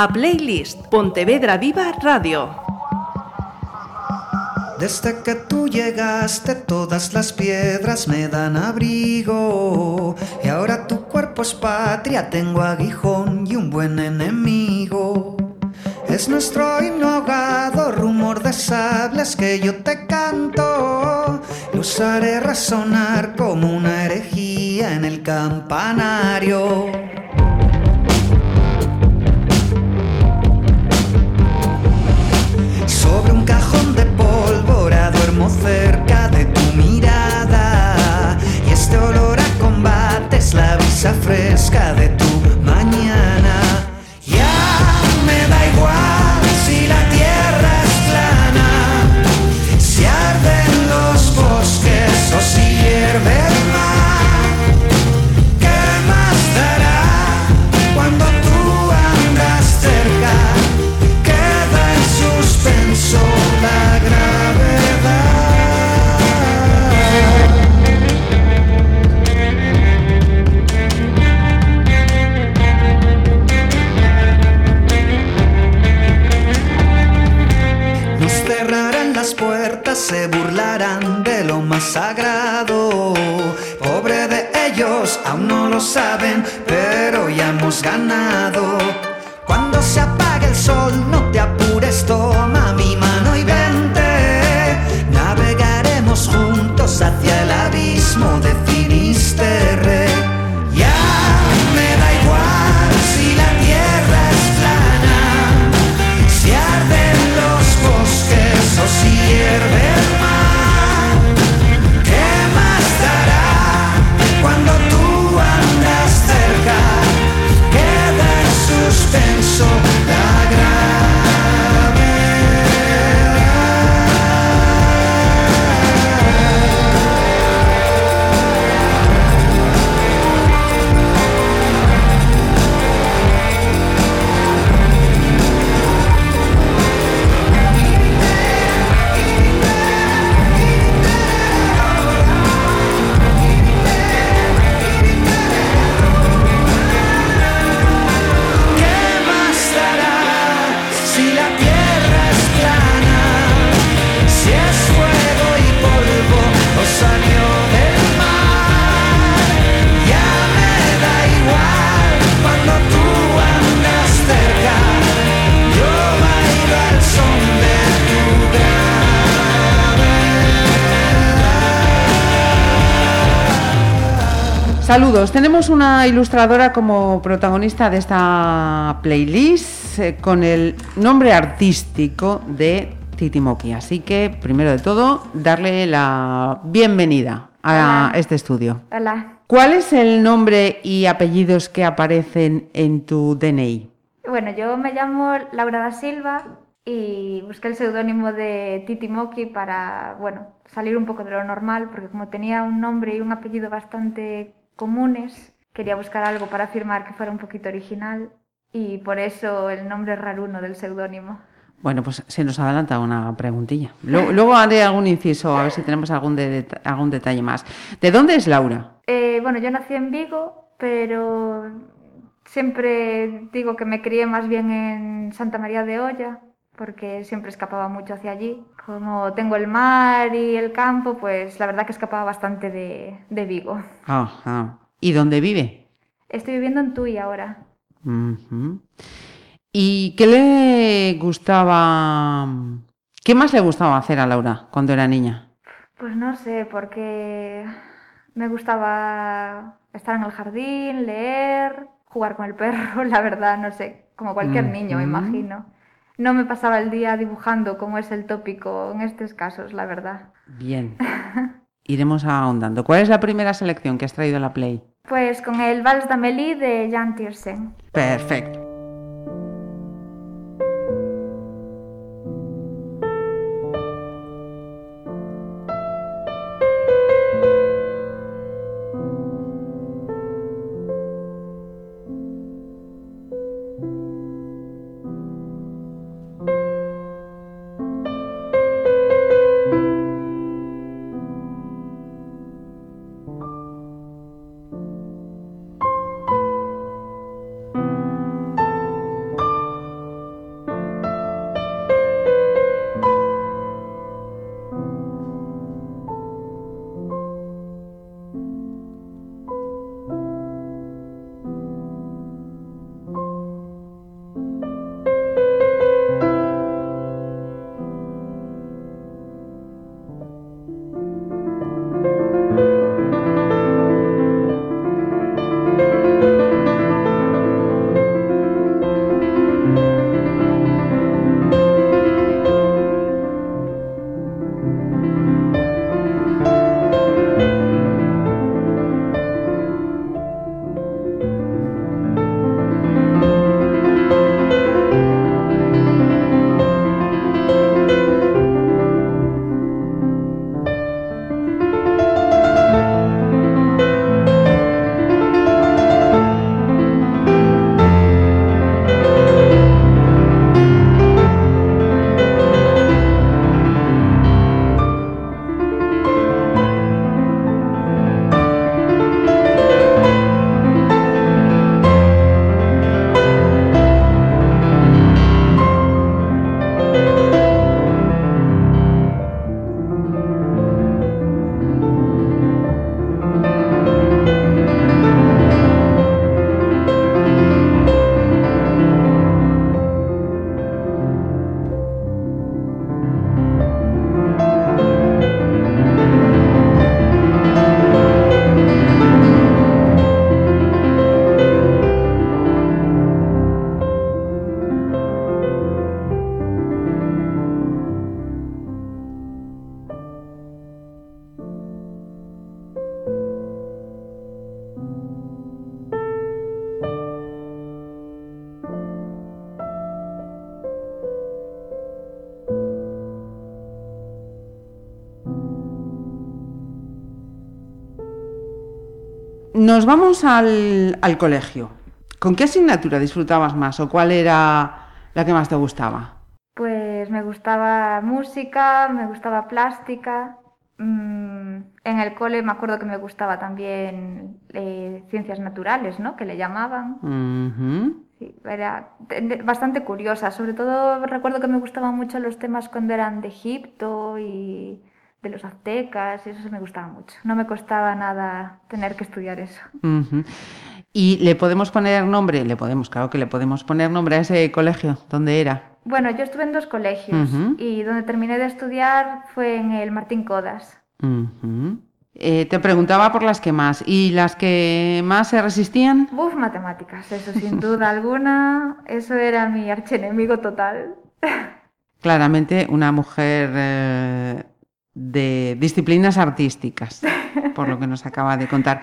a Playlist Pontevedra Viva Radio. Desde que tú llegaste todas las piedras me dan abrigo y ahora tu cuerpo es patria, tengo aguijón y un buen enemigo. Es nuestro inhogado rumor de sables que yo te canto. Lo usaré resonar como una herejía en el campanario. Cerca de tu mirada. Y este olor a combate es la brisa fresca de tu sagrado. Pobre de ellos, aún no lo saben, pero ya hemos ganado. Saludos. Tenemos una ilustradora como protagonista de esta playlist eh, con el nombre artístico de Titimoki. Así que, primero de todo, darle la bienvenida a este estudio. Hola. ¿Cuál es el nombre y apellidos que aparecen en tu DNI? Bueno, yo me llamo Laura da Silva y busqué el seudónimo de Titimoki para, bueno, salir un poco de lo normal, porque como tenía un nombre y un apellido bastante comunes. Quería buscar algo para afirmar que fuera un poquito original y por eso el nombre raruno del seudónimo. Bueno, pues se nos adelanta una preguntilla. Luego, haré algún inciso, a ver si tenemos algún, algún detalle más. ¿De dónde es Laura? Eh, bueno, yo nací en Vigo, pero siempre digo que me crié más bien en Santa María de Olla, porque siempre escapaba mucho hacia allí. Como tengo el mar y el campo, pues la verdad que escapaba bastante de, de Vigo. ¿Y dónde vive? Estoy viviendo en Tui ahora. ¿Y qué le gustaba, qué más le gustaba hacer a Laura cuando era niña? Pues no sé, porque me gustaba estar en el jardín, leer, jugar con el perro, la verdad, no sé, como cualquier niño, me imagino no me pasaba el día dibujando como es el tópico en estos casos, la verdad. Bien. Iremos ahondando. ¿Cuál es la primera selección que has traído a la Play? Pues con el Vals d'Amélie de Jan Tiersen. Perfecto. Vamos al, al colegio. ¿Con qué asignatura disfrutabas más o cuál era la que más te gustaba? Pues me gustaba música, me gustaba plástica. mm, en el cole me acuerdo que me gustaba también eh, ciencias naturales, ¿no? Que le llamaban. Sí, era bastante curiosa. Sobre todo recuerdo que me gustaban mucho los temas cuando eran de Egipto y de los aztecas, y eso me gustaba mucho. No me costaba nada tener que estudiar eso. ¿Y le podemos poner nombre? Le podemos, claro que le podemos poner nombre a ese colegio. ¿Dónde era? Bueno, yo estuve en dos colegios y donde terminé de estudiar fue en el Martín Codas. Eh, te preguntaba por las que más. ¿Y las que más se resistían? Buf, matemáticas, eso sin duda alguna. Eso era mi archienemigo total. Claramente una mujer eh, de disciplinas artísticas, por lo que nos acaba de contar.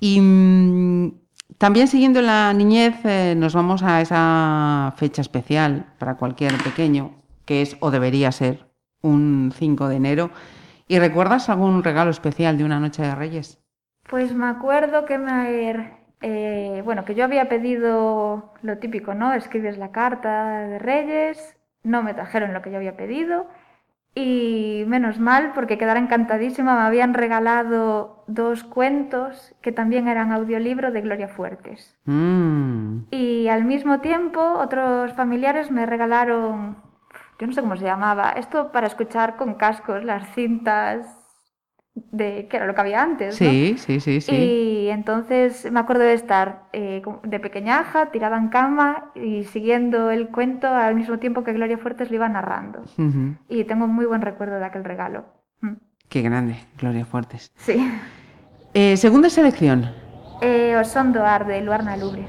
Y mm, también siguiendo la niñez, eh, nos vamos a esa fecha especial para cualquier pequeño, que es o debería ser un 5 de enero. ¿Y recuerdas algún regalo especial de una noche de Reyes? Pues me acuerdo que me, eh, bueno, que yo había pedido lo típico, ¿no? Escribes la carta de Reyes, no me trajeron lo que yo había pedido y menos mal porque quedara encantadísima, me habían regalado dos cuentos que también eran audiolibro de Gloria Fuertes. Mm, Y al mismo tiempo otros familiares me regalaron, yo no sé cómo se llamaba, esto para escuchar con cascos, las cintas de, que era lo que había antes, ¿no? sí, sí, sí, sí. Y entonces me acuerdo de estar eh, de pequeñaja, tirada en cama y siguiendo el cuento al mismo tiempo que Gloria Fuertes lo iba narrando. Y tengo un muy buen recuerdo de aquel regalo. Mm, Qué grande, Gloria Fuertes. Sí. Eh, segunda selección. Eh, Osondo Ar de Luarna Lubre.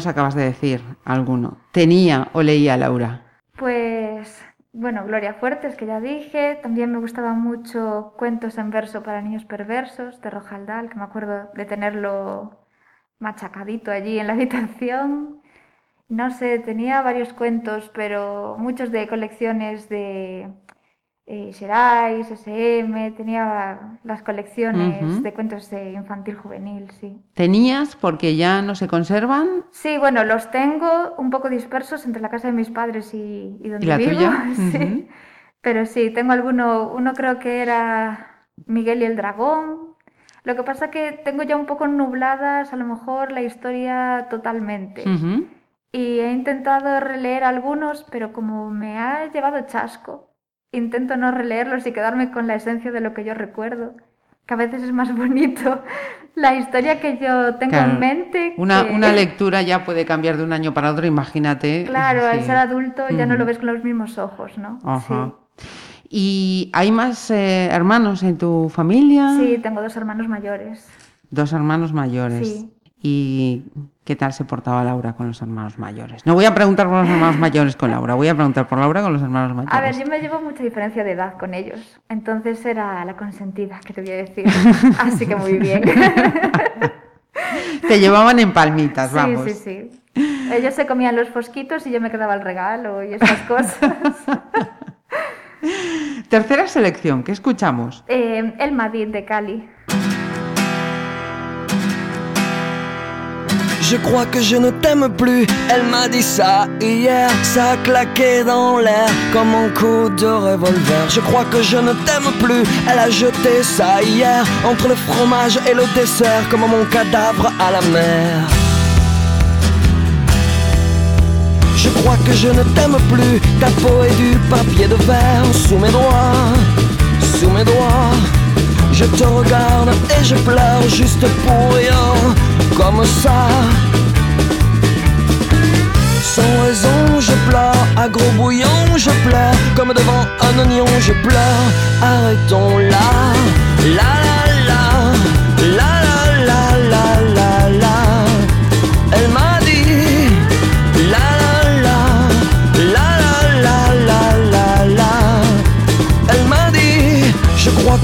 Nos acabas de decir alguno. ¿Tenía o leía Laura? Pues, bueno, Gloria Fuertes, que ya dije. También me gustaban mucho cuentos en verso para niños perversos de Rojaldal, que me acuerdo de tenerlo machacadito allí en la habitación. No sé, tenía varios cuentos, pero muchos de colecciones de eh, SM, tenía las colecciones Ujú. de cuentos de infantil juvenil, sí. ¿Tenías porque ya no se conservan? Sí, bueno, los tengo un poco dispersos entre la casa de mis padres y, y donde ¿Y la vivo. tuya? sí. Ujú. Pero sí, tengo alguno, uno creo que era Miguel y el dragón. Lo que pasa que tengo ya un poco nubladas a lo mejor la historia totalmente. Ujú. Y he intentado releer algunos, pero como me ha llevado chasco, intento no releerlos y quedarme con la esencia de lo que yo recuerdo, que a veces es más bonito la historia que yo tengo Claro, en mente. Una, que- una lectura ya puede cambiar de un año para otro, imagínate. Claro, al ser adulto ya no lo ves con los mismos ojos, ¿no? Ajá. ¿Y hay más eh, hermanos en tu familia? Sí, tengo dos hermanos mayores. Dos hermanos mayores. Sí. ¿Y qué tal se portaba Laura con los hermanos mayores? No voy a preguntar por los hermanos mayores con Laura, voy a preguntar por Laura con los hermanos mayores. A ver, yo me llevo mucha diferencia de edad con ellos, entonces era la consentida, que te voy a decir. Así que muy bien. Te llevaban en palmitas, Sí, vamos. sí, sí. Ellos se comían los fosquitos y yo me quedaba el regalo y esas cosas. Tercera selección, ¿qué escuchamos? Eh, el Madrid de Cali. Je crois que je ne t'aime plus, elle m'a dit ça hier, ça a claqué dans l'air comme un coup de revolver. Je crois que je ne t'aime plus, elle a jeté ça hier entre le fromage et le dessert comme mon cadavre à la mer. Je crois que je ne t'aime plus, ta peau est du papier de verre sous mes doigts, sous mes doigts. Je te regarde et je pleure juste pour rien, comme ça. Sans raison, je pleure, à gros bouillon, je pleure, comme devant un oignon, je pleure. Arrêtons là, la la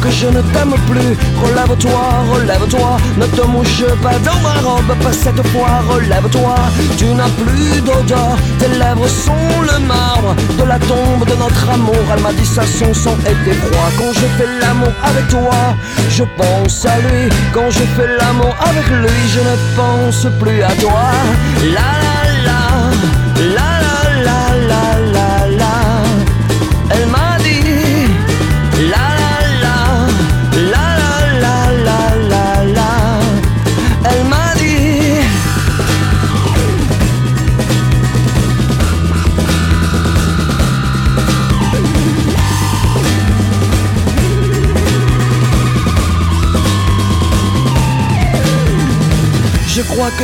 que je ne t'aime plus. Relève-toi, relève-toi, ne te mouche pas dans ma robe, pas cette fois. Relève-toi, tu n'as plus d'odeur. Tes lèvres sont le marbre de la tombe de notre amour. Elle m'a dit ça, son sang était froid. Quand je fais l'amour avec toi, je pense à lui. Quand je fais l'amour avec lui, je ne pense plus à toi.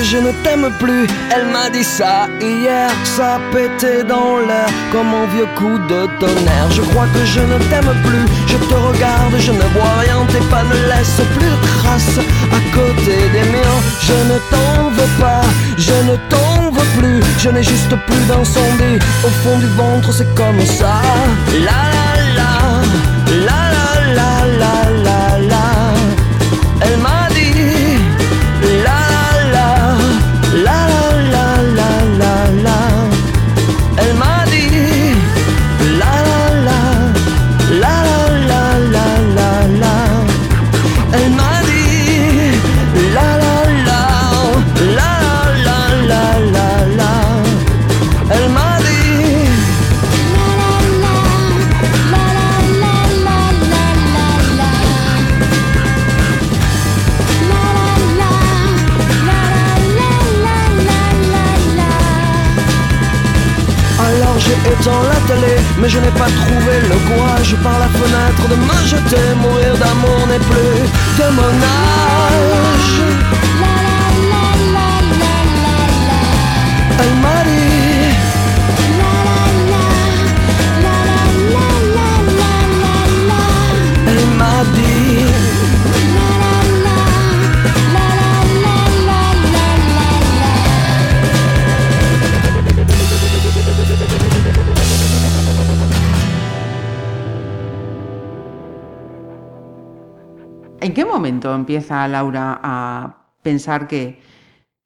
Je ne t'aime plus. Elle m'a dit ça hier, ça pétait dans l'air comme un vieux coup de tonnerre. Je crois que je ne t'aime plus. Je te regarde, je ne vois rien. Tes pas ne laissent plus de traces à côté des miens. Je ne t'en veux pas, je ne t'en veux plus. Je n'ai juste plus d'incendie au fond du ventre, c'est comme ça. La mais je n'ai pas trouvé le courage par la fenêtre de me jeter. Mourir d'amour n'est plus de mon âge. Elle empieza Laura a pensar que,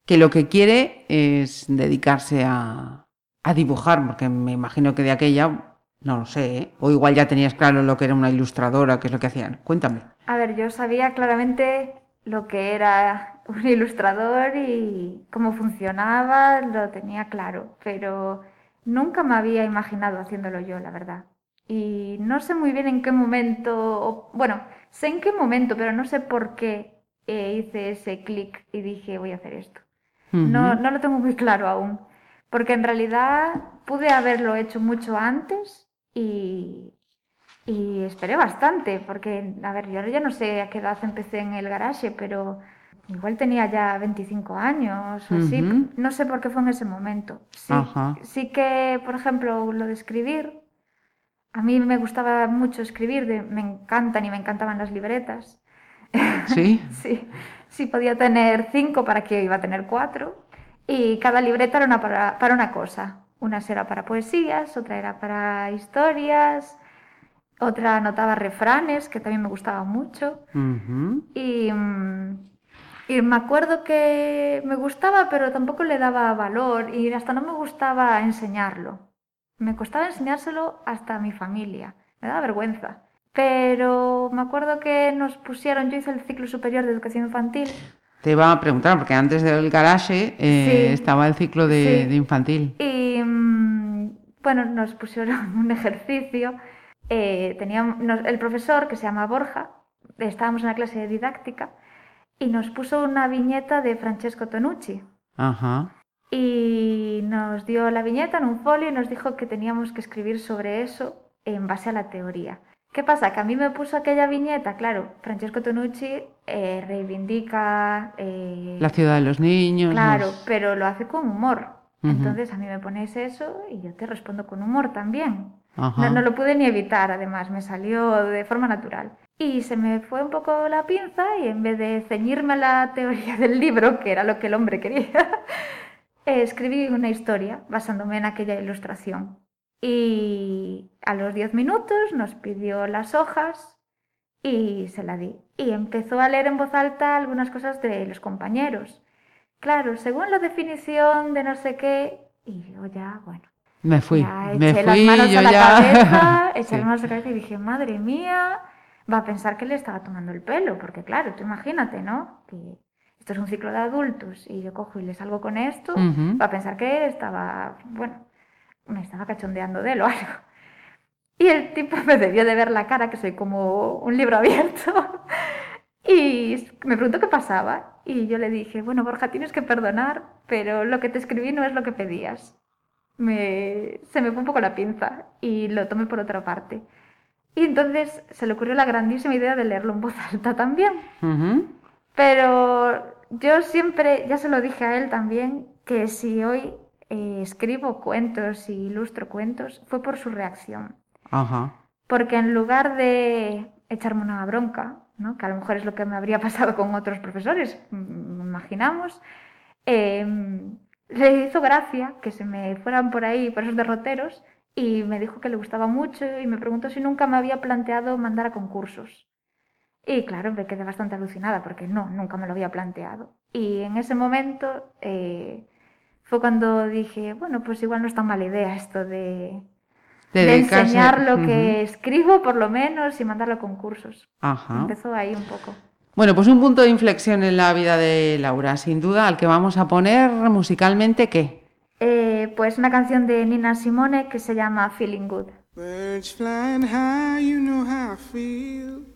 que lo que quiere es dedicarse a, a dibujar? Porque me imagino que de aquella, no lo sé, ¿eh? o igual ya tenías claro lo que era una ilustradora, qué es lo que hacían. Cuéntame. A ver, yo sabía claramente lo que era un ilustrador y cómo funcionaba, lo tenía claro, pero nunca me había imaginado haciéndolo yo, la verdad. Y no sé muy bien en qué momento, bueno, sé en qué momento, pero no sé por qué eh, hice ese clic y dije voy a hacer esto. No, no lo tengo muy claro aún, porque en realidad pude haberlo hecho mucho antes y, y esperé bastante, porque, a ver, yo ahora ya no sé a qué edad empecé en el garaje, pero igual tenía ya 25 años o así, no sé por qué fue en ese momento. Sí, Ajá. sí que, por ejemplo, lo de escribir, a mí me gustaba mucho escribir, de- me encantan y me encantaban las libretas. Sí. Sí, sí podía tener cinco, ¿para qué iba a tener cuatro? Y cada libreta era una para, para una cosa. Una era para poesías, otra era para historias, otra anotaba refranes, que también me gustaba mucho. Y, mm, y me acuerdo que me gustaba, pero tampoco le daba valor y hasta no me gustaba enseñarlo. Me costaba enseñárselo hasta a mi familia. Me daba vergüenza. Pero me acuerdo que nos pusieron, yo hice el ciclo superior de educación infantil Te iba a preguntar, porque antes del garage eh, Sí. estaba el ciclo de, Sí. de infantil. Y mm, bueno, nos pusieron un ejercicio. eh, teníamos, nos- el profesor, que se llama Borja, estábamos en la clase de didáctica, y nos puso una viñeta de Francesco Tonucci. Ajá. Y nos dio la viñeta en un folio y nos dijo que teníamos que escribir sobre eso en base a la teoría. ¿Qué pasa? Que a mí me puso aquella viñeta, claro, Francesco Tonucci eh, reivindica... eh, La ciudad de los niños. Claro, los- pero lo hace con humor. Ujú. Entonces a mí me pones eso y yo te respondo con humor también. No, no lo pude ni evitar, además, me salió de forma natural. Y se me fue un poco la pinza y en vez de ceñirme a la teoría del libro, que era lo que el hombre quería, escribí una historia basándome en aquella ilustración. Y a los 10 minutos nos pidió las hojas y se la di. Y empezó a leer en voz alta algunas cosas de los compañeros. Claro, según la definición de no sé qué, y yo ya, bueno, Me fui. ya me eché fui las manos yo a la ya. cabeza, eché Sí. las manos a la cabeza y dije, madre mía, va a pensar que le estaba tomando el pelo, porque claro, tú imagínate, ¿no? Que esto es un ciclo de adultos y yo cojo y le salgo con esto, Ujú. va a pensar que estaba, bueno, me estaba cachondeando de él o algo. Y el tipo me debió de ver la cara, que soy como un libro abierto, y me preguntó qué pasaba. Y yo le dije, bueno, Borja, tienes que perdonar, pero lo que te escribí no es lo que pedías. Me... Se me fue un poco la pinza y lo tomé por otra parte. Y entonces se le ocurrió la grandísima idea de leerlo en voz alta también. Ujú. Pero yo siempre, ya se lo dije a él también, que si hoy eh, escribo cuentos y ilustro cuentos, fue por su reacción. Ajá. Porque en lugar de echarme una bronca, ¿no? que a lo mejor es lo que me habría pasado con otros profesores, mm, imaginamos, em, le hizo gracia que se me fueran por ahí, por esos derroteros, y me dijo que le gustaba mucho y me preguntó si nunca me había planteado mandar a concursos. Y claro, me quedé bastante alucinada porque no, nunca me lo había planteado. Y en ese momento eh, fue cuando dije, bueno, pues igual no es tan mala idea esto de, de enseñar lo Ujú. que escribo, por lo menos, y mandarlo a concursos. Ajá. Empezó ahí un poco. Bueno, pues un punto de inflexión en la vida de Laura, sin duda, al que vamos a poner musicalmente, ¿qué? Eh, pues una canción de Nina Simone que se llama Feeling Good. Birds flying high, you know how I feel.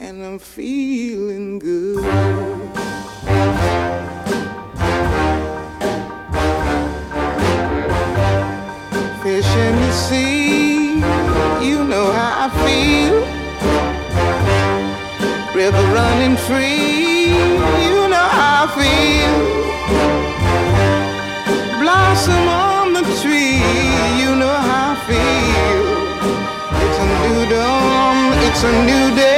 and I'm feeling good. Fish in the sea, you know how I feel. River running free, you know how I feel. Blossom on the tree, you know how I feel. It's a new dawn, it's a new day.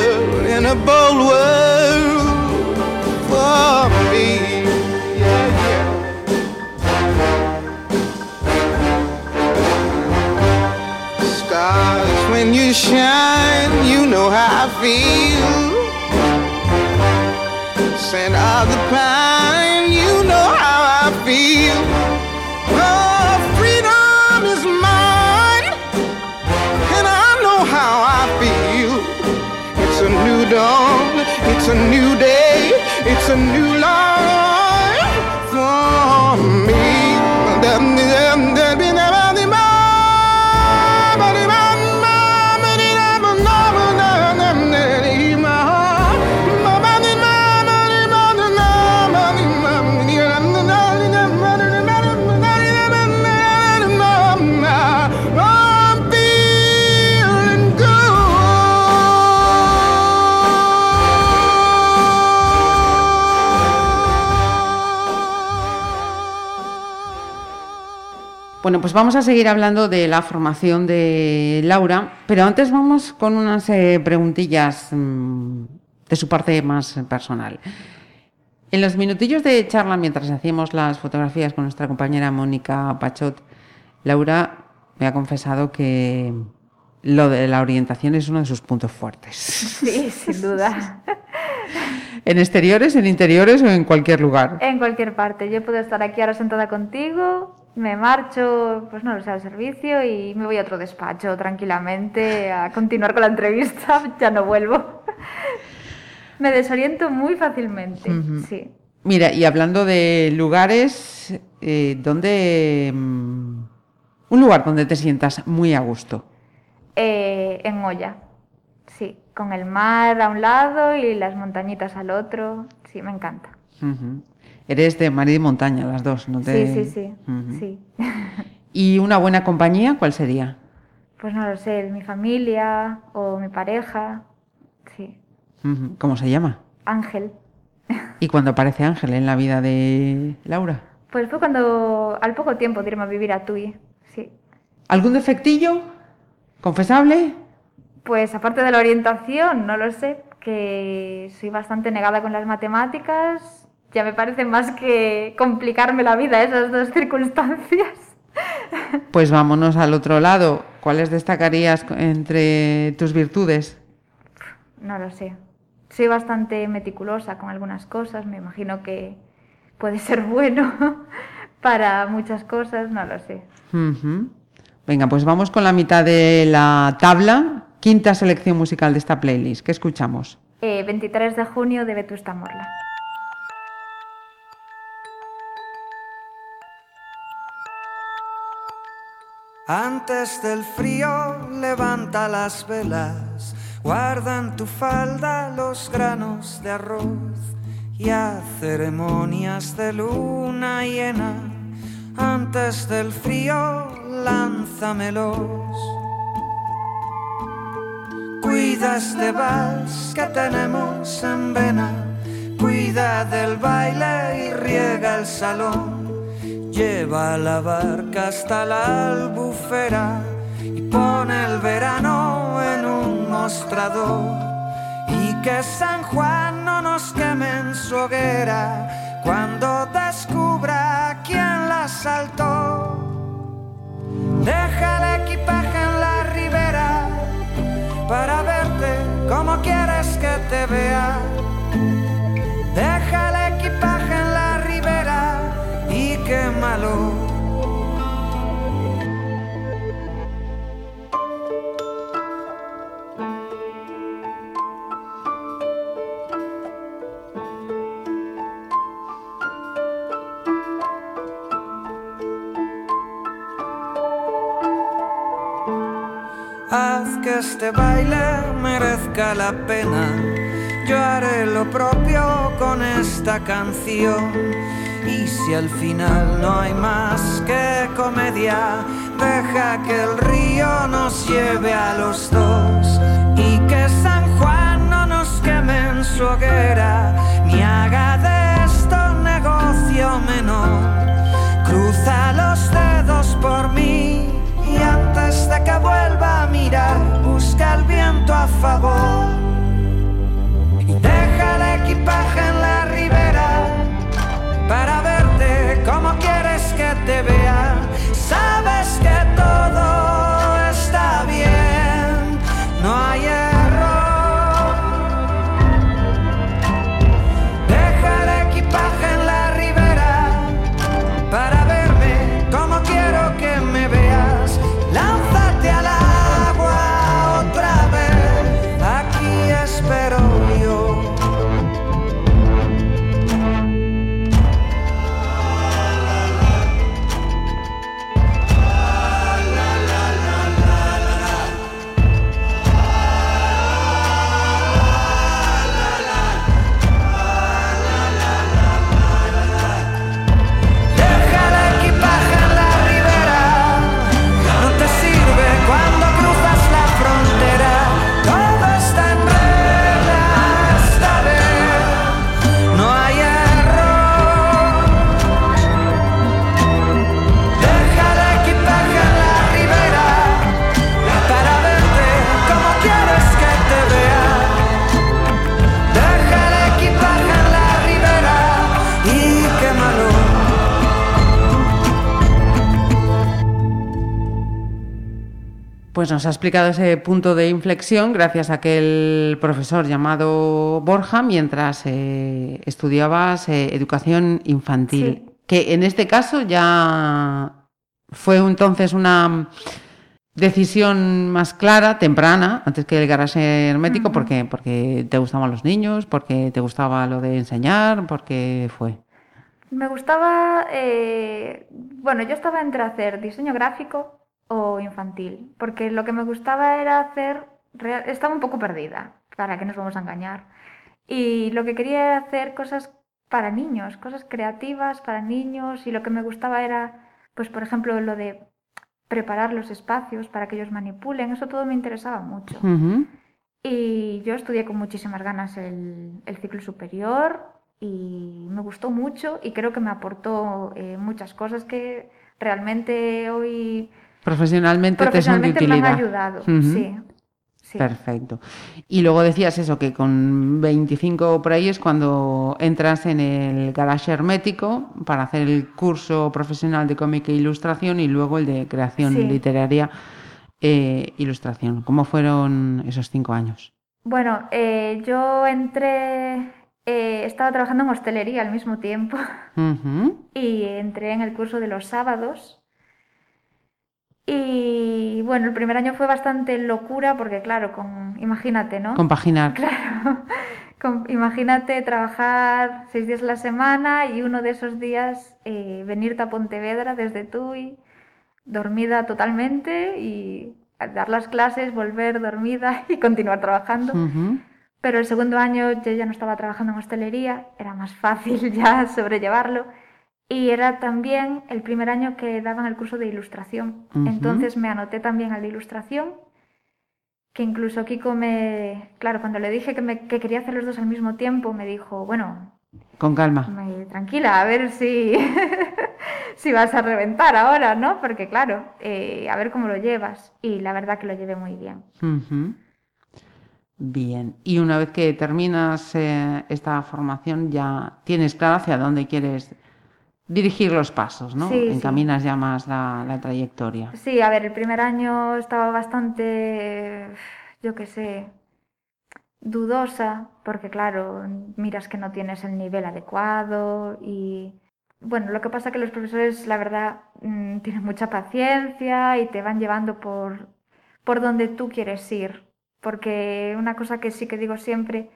and a bold world for me. Yeah, yeah. Stars, when you shine, you know how I feel. Scent of the pine, you know how I feel. Oh, it's a new day, it's a new life Bueno, pues vamos a seguir hablando de la formación de Laura, pero antes vamos con unas eh, preguntillas mm, de su parte más personal. En los minutillos de charla, mientras hacíamos las fotografías con nuestra compañera Mónica Pachot, Laura me ha confesado que lo de la orientación es uno de sus puntos fuertes. Sí, sin duda. ¿En exteriores, en interiores o en cualquier lugar? En cualquier parte. Yo puedo estar aquí ahora sentada contigo, me marcho, pues no lo sé, al servicio y me voy a otro despacho tranquilamente a continuar con la entrevista. Ya no vuelvo. Me desoriento muy fácilmente, sí. Mira, y hablando de lugares, eh, ¿dónde... mm, un lugar donde te sientas muy a gusto? Eh, en olla, sí. Con el mar a un lado y las montañitas al otro. Sí, me encanta. Ujú. Eres de mar y montaña, las dos, ¿no? te- Sí, sí, sí. Sí. ¿Y una buena compañía cuál sería? Pues no lo sé, mi familia o mi pareja. Sí. ¿Cómo se llama? Ángel. ¿Y cuando aparece Ángel en la vida de Laura? Pues fue cuando, al poco tiempo de irme a vivir a Tui. Sí. ¿Algún defectillo? ¿Confesable? Pues aparte de la orientación, no lo sé, que soy bastante negada con las matemáticas. Ya me parece más que complicarme la vida esas dos circunstancias. Pues vámonos al otro lado. ¿Cuáles destacarías entre tus virtudes? No lo sé. Soy bastante meticulosa con algunas cosas, me imagino que puede ser bueno para muchas cosas, no lo sé. Ujú. Venga, pues vamos con la mitad de la tabla. Quinta selección musical de esta playlist. ¿Qué escuchamos? Eh, 23 de junio de Vetusta Morla. Antes del frío levanta las velas, guarda en tu falda los granos de arroz y a ceremonias de luna llena. Antes del frío lánzamelos. Cuida este vals que tenemos en vena, cuida del baile y riega el salón. Lleva la barca hasta la albufera y pone el verano en un mostrador. Y que San Juan no nos queme en su hoguera cuando descubra quién la saltó. Deja el equipaje en la ribera para verte como quieres que te vea quémalo. Haz que este baile merezca la pena. Yo haré lo propio con esta canción si al final no hay más que comedia, deja que el río nos lleve a los dos y que San Juan no nos queme en su hoguera, ni haga de esto negocio menor. Cruza los dedos por mí y antes de que vuelva a mirar, busca el viento a favor. Y deja el equipaje en la ribera para te vea. Pues nos ha explicado ese punto de inflexión gracias a aquel profesor llamado Borja mientras eh, estudiabas eh, educación infantil. Sí. Que en este caso ya fue entonces una decisión más clara, temprana, antes que el garaje hermético, Ujú. porque, porque te gustaban los niños, porque te gustaba lo de enseñar, porque fue. Me gustaba, eh, bueno, yo estaba entre hacer diseño gráfico o infantil, porque lo que me gustaba era hacer, real- estaba un poco perdida, para que nos vamos a engañar. Y lo que quería era hacer cosas para niños, cosas creativas para niños, y lo que me gustaba era, pues por ejemplo, lo de preparar los espacios para que ellos manipulen, eso todo me interesaba mucho. Y yo estudié con muchísimas ganas el, el ciclo superior y me gustó mucho y creo que me aportó eh, muchas cosas que realmente hoy Profesionalmente, te son de profesionalmente me han utilidad. ayudado. Ujú. Sí, sí. Perfecto. Y luego decías eso, que con 25 por ahí es cuando entras en el garage hermético para hacer el curso profesional de cómic e ilustración y luego el de creación Sí. literaria e ilustración. ¿Cómo fueron esos cinco años? Bueno, eh, yo entré, eh, estaba trabajando en hostelería al mismo tiempo y entré en el curso de los sábados. Y bueno, el primer año fue bastante locura porque claro, con, imagínate, ¿no? Compaginar. Claro, con- imagínate trabajar seis días a la semana y uno de esos días eh, venirte a Pontevedra desde Tui, dormida totalmente y dar las clases, volver dormida y continuar trabajando. Pero el segundo año yo ya no estaba trabajando en hostelería, era más fácil ya sobrellevarlo. Y era también el primer año que daban el curso de ilustración. Entonces me anoté también al de ilustración, que incluso Kiko me... Claro, cuando le dije que, me- que quería hacer los dos al mismo tiempo, me dijo, bueno, Con calma. me- tranquila, a ver si, si vas a reventar ahora, ¿no? Porque claro, eh, a ver cómo lo llevas. Y la verdad que lo llevé muy bien. Bien. Y una vez que terminas eh, esta formación ya tienes claro hacia dónde quieres dirigir los pasos, ¿no? Sí, sí. Encaminas ya más la, la trayectoria. Sí, a ver, el primer año estaba bastante, yo qué sé, dudosa, porque claro, miras que no tienes el nivel adecuado y bueno, lo que pasa que los profesores, la verdad, mm, tienen mucha paciencia y te van llevando por, por donde tú quieres ir. Porque una cosa que sí que digo siempre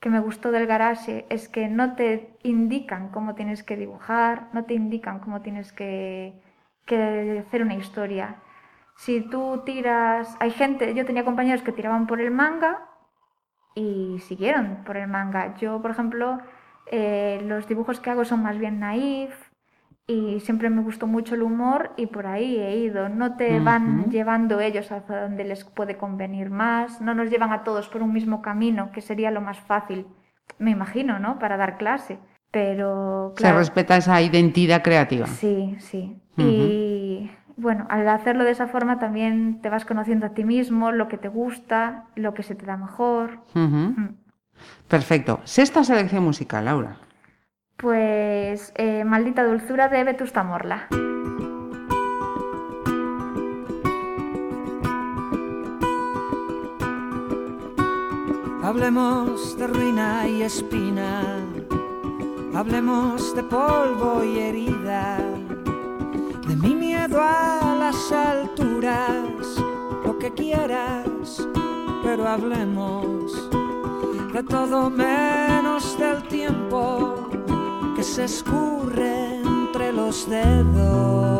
que me gustó del garage es que no te indican cómo tienes que dibujar, no te indican cómo tienes que, que hacer una historia, si tú tiras, hay gente, yo tenía compañeros que tiraban por el manga y siguieron por el manga. Yo, por ejemplo, eh, los dibujos que hago son más bien naif y siempre me gustó mucho el humor y por ahí he ido. No te van llevando ellos hacia donde les puede convenir más, no nos llevan a todos por un mismo camino, que sería lo más fácil, me imagino, ¿no? Para dar clase. Pero, Se respeta esa identidad creativa. Sí, sí. Y bueno, al hacerlo de esa forma también te vas conociendo a ti mismo, lo que te gusta, lo que se te da mejor. Mm. Perfecto. Sexta selección musical, Laura. Pues eh, Maldita Dulzura de Vetusta Morla. Hablemos de ruina y espina, hablemos de polvo y herida, de mi miedo a las alturas, lo que quieras, pero hablemos de todo menos del tiempo que se escurre entre los dedos.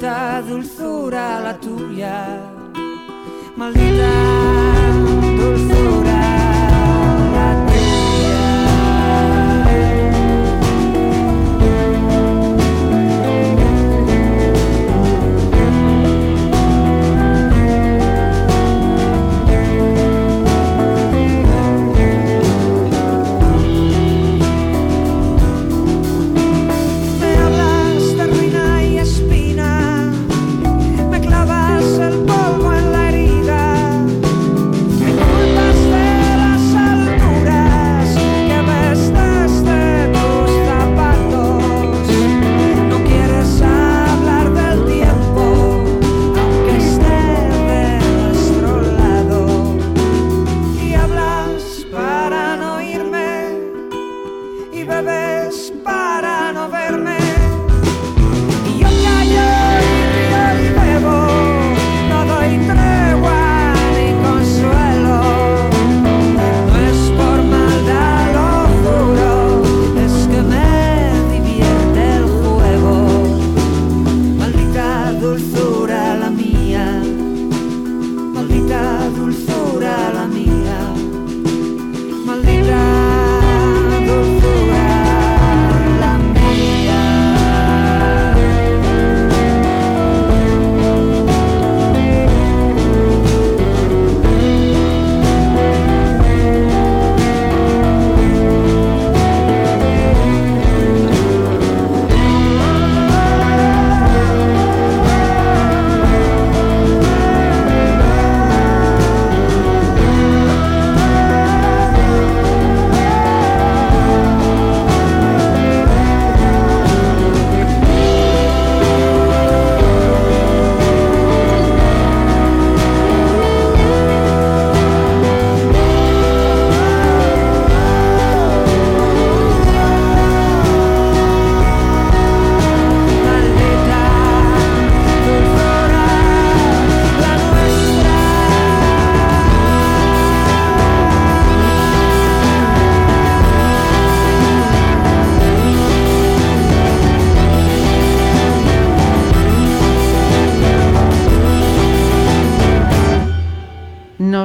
Maldita dulzura la tuya, maldita dulzura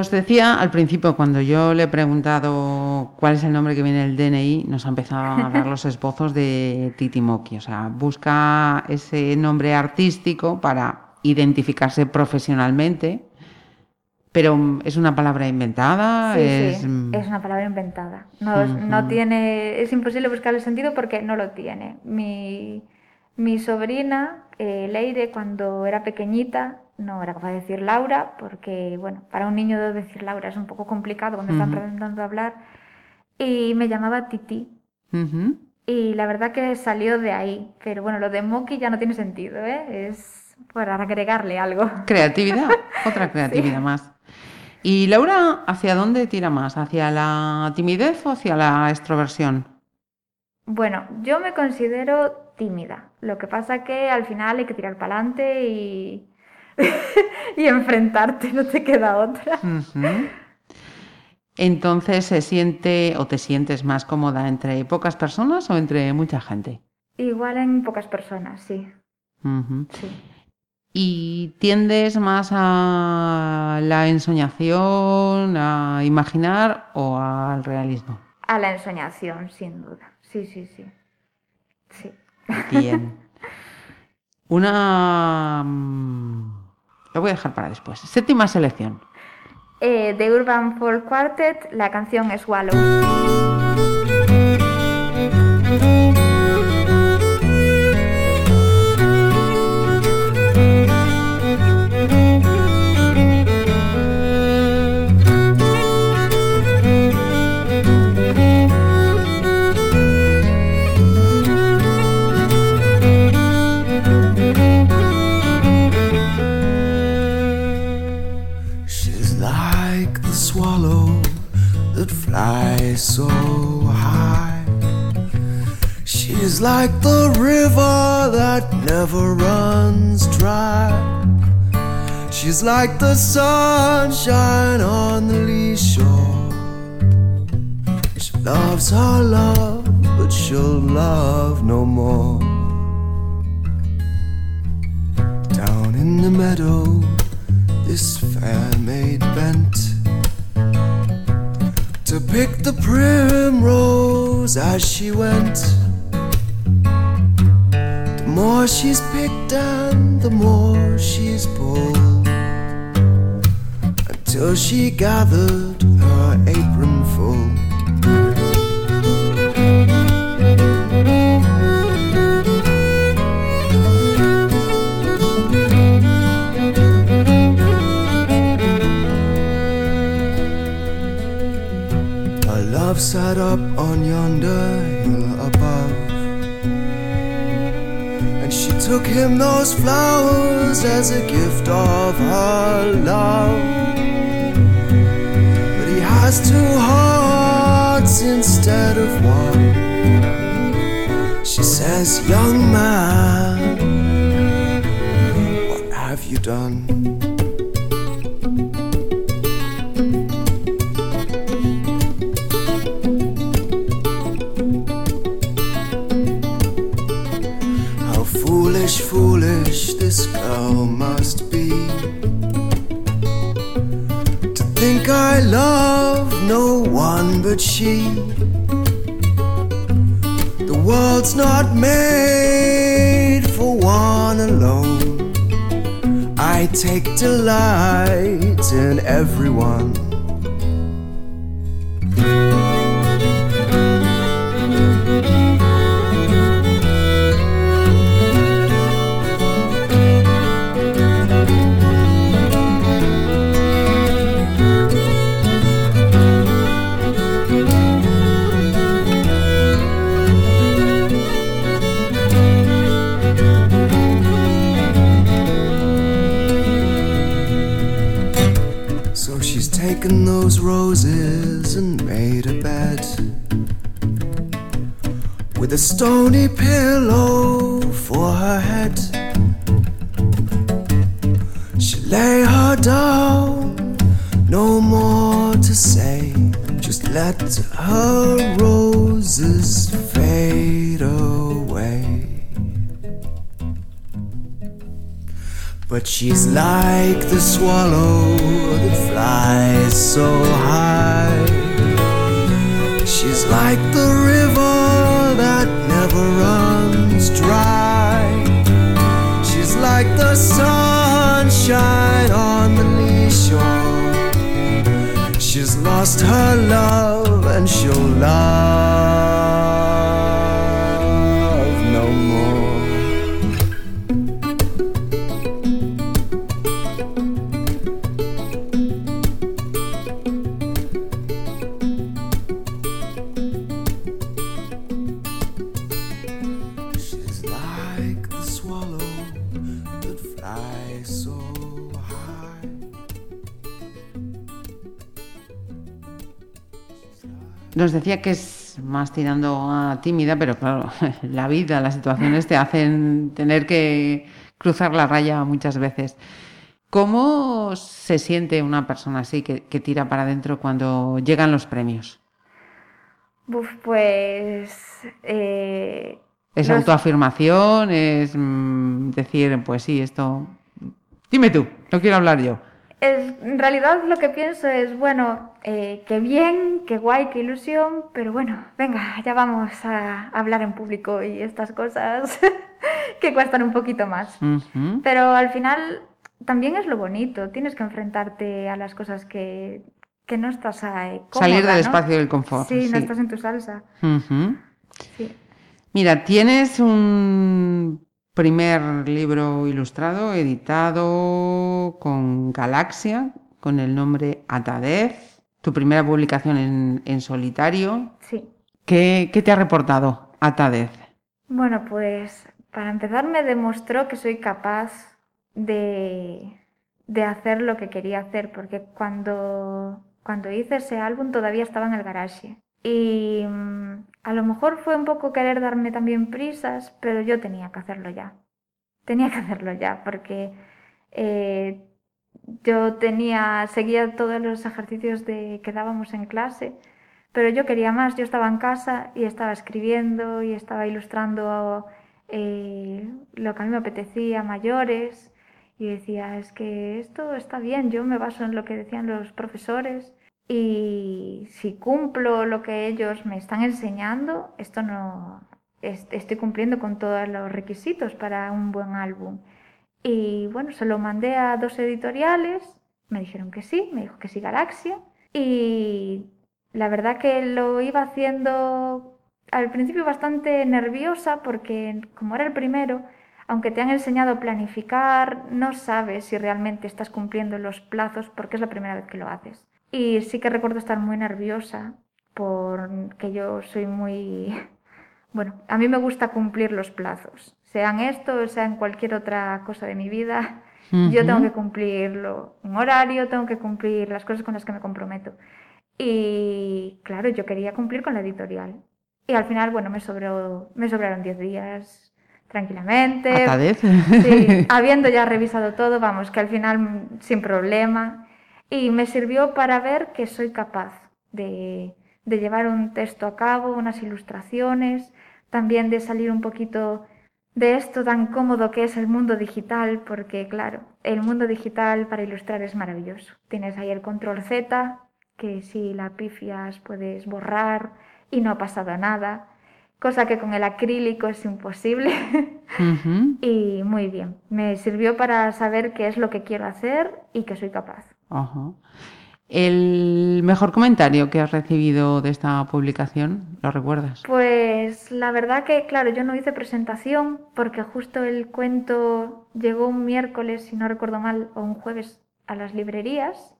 Nos decía al principio, cuando yo le he preguntado cuál es el nombre que viene en el DNI, nos ha empezado a dar los esbozos de Titimoki. O sea, busca ese nombre artístico para identificarse profesionalmente, pero es una palabra inventada. Sí, es, sí, mm, es una palabra inventada. No, no tiene, es imposible buscar el sentido porque no lo tiene. Mi, mi sobrina, eh, Leire, cuando era pequeñita, no era capaz de decir Laura, porque, bueno, para un niño decir Laura es un poco complicado cuando están Ujú. aprendiendo a hablar, y me llamaba Titi. Y la verdad que salió de ahí. Pero bueno, lo de Moki ya no tiene sentido, ¿eh? Es para agregarle algo. Creatividad, otra creatividad más. ¿Y Laura, hacia dónde tira más? ¿Hacia la timidez o hacia la extroversión? Bueno, yo me considero tímida. Lo que pasa que al final hay que tirar para adelante y... y enfrentarte, no te queda otra. Entonces, ¿se siente o te sientes más cómoda entre pocas personas o entre mucha gente? Igual en pocas personas, sí. Sí. ¿Y tiendes más a la ensoñación, a imaginar o al realismo? A la ensoñación, sin duda. Sí, sí, sí. Sí. Bien. Una... Lo voy a dejar para después. Séptima selección. Eh, de Urban Folk Quartet, la canción Swallow. She's so high. She's like the river that never runs dry. She's like the sunshine on the lee shore. She loves her love, but she'll love no more. Down in the meadow, this fair primrose as she went. The more she's picked and the more she's pulled until she gathered her apron full. Sat up on yonder hill above. And she took him those flowers as a gift of her love. But he has two hearts instead of one. She says, Young man, what have you done? Love no one but she. The world's not made for one alone. I take delight in everyone stony pillow for her head. She lay her down, no more to say. Just let her roses fade away. But she's like the swallow that flies so high. She's like the river that runs dry. She's like the sunshine on the lee shore. She's lost her love and she'll love Nos decía que es más tirando a tímida, pero claro, la vida, las situaciones te hacen tener que cruzar la raya muchas veces. ¿Cómo se siente una persona así que, que tira para adentro cuando llegan los premios? Pues... eh, ¿Es los- autoafirmación? ¿Es mm, decir, pues sí, esto... Dime tú, no quiero hablar yo. Es, en realidad lo que pienso es, bueno, eh, qué bien, qué guay, qué ilusión, pero bueno, venga, ya vamos a hablar en público y estas cosas que cuestan un poquito más. Pero al final también es lo bonito, tienes que enfrentarte a las cosas que, que no estás ahí. Salir cómoda, del ¿no? espacio del confort. Sí, sí. no estás en tu salsa. Sí. Mira, tienes un primer libro ilustrado editado con Galaxia, con el nombre Atadez, tu primera publicación en, en solitario. Sí. ¿Qué, qué te ha reportado Atadez? Bueno, pues para empezar me demostró que soy capaz de, de hacer lo que quería hacer, porque cuando, cuando hice ese álbum todavía estaba en el garage. Y mm, a lo mejor fue un poco querer darme también prisas, pero yo tenía que hacerlo ya. Tenía que hacerlo ya, porque eh, yo tenía, seguía todos los ejercicios de, que dábamos en clase, pero yo quería más. Yo estaba en casa y estaba escribiendo y estaba ilustrando eh, lo que a mí me apetecía, mayores, y decía, es que esto está bien, yo me baso en lo que decían los profesores y si cumplo lo que ellos me están enseñando, esto no, es- estoy cumpliendo con todos los requisitos para un buen álbum. Y bueno, se lo mandé a dos editoriales, me dijeron que sí, me dijo que sí Galaxia. Y la verdad que lo iba haciendo al principio bastante nerviosa porque como era el primero, aunque te han enseñado a planificar, no sabes si realmente estás cumpliendo los plazos porque es la primera vez que lo haces. Y sí que recuerdo estar muy nerviosa porque yo soy muy... Bueno, a mí me gusta cumplir los plazos, sean esto o sea en cualquier otra cosa de mi vida. Yo tengo que cumplirlo un horario, tengo que cumplir las cosas con las que me comprometo. Y claro, yo quería cumplir con la editorial. Y al final, bueno, me, sobró, me sobraron 10 días tranquilamente. Atadez. Sí, habiendo ya revisado todo, vamos, que al final sin problema. Y me sirvió para ver que soy capaz de, de llevar un texto a cabo, unas ilustraciones, también de salir un poquito de esto tan cómodo que es el mundo digital, porque claro, el mundo digital para ilustrar es maravilloso. Tienes ahí el control Z, que si la pifias puedes borrar y no ha pasado nada, cosa que con el acrílico es imposible. Y muy bien, me sirvió para saber qué es lo que quiero hacer y que soy capaz. Ajá. ¿El mejor comentario que has recibido de esta publicación? ¿Lo recuerdas? Pues la verdad que, claro, yo no hice presentación porque justo el cuento llegó un miércoles, si no recuerdo mal, o un jueves a las librerías.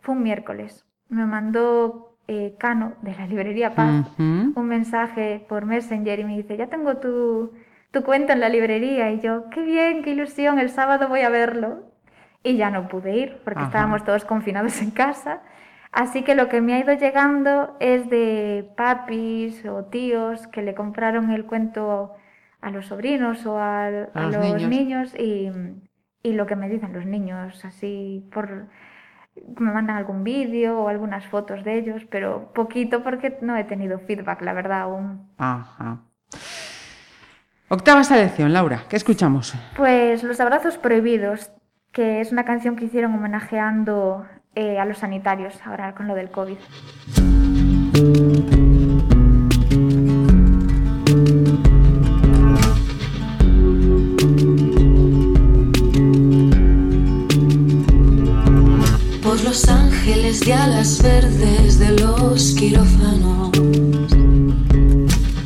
Fue un miércoles. Me mandó eh, Cano de la librería Paz un mensaje por Messenger y me dice, ya tengo tu, tu cuento en la librería. Y yo, qué bien, qué ilusión, el sábado voy a verlo. Y ya no pude ir porque Ajá. estábamos todos confinados en casa. Así que lo que me ha ido llegando es de papis o tíos que le compraron el cuento a los sobrinos o A a, los los, niños. niños, y, y lo que me dicen los niños, así por me mandan algún vídeo o algunas fotos de ellos, pero poquito porque no he tenido feedback, la verdad, aún. Ajá. Octava selección, Laura. ¿Qué escuchamos? Pues Los Abrazos Prohibidos, que es una canción que hicieron homenajeando eh, a los sanitarios ahora con lo del COVID. por los ángeles de alas verdes de los quirófanos,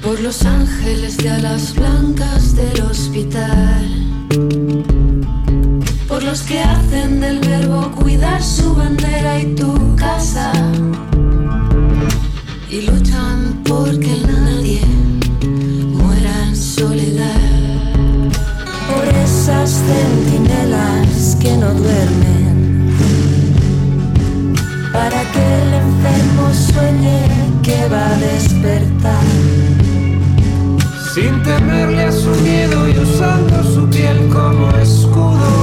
por los ángeles de alas blancas del hospital, los que hacen del verbo cuidar su bandera y tu casa y luchan porque nadie muera en soledad. Por esas centinelas que no duermen, para que el enfermo sueñe que va a despertar. Sin temerle a su miedo y usando su piel como escudo.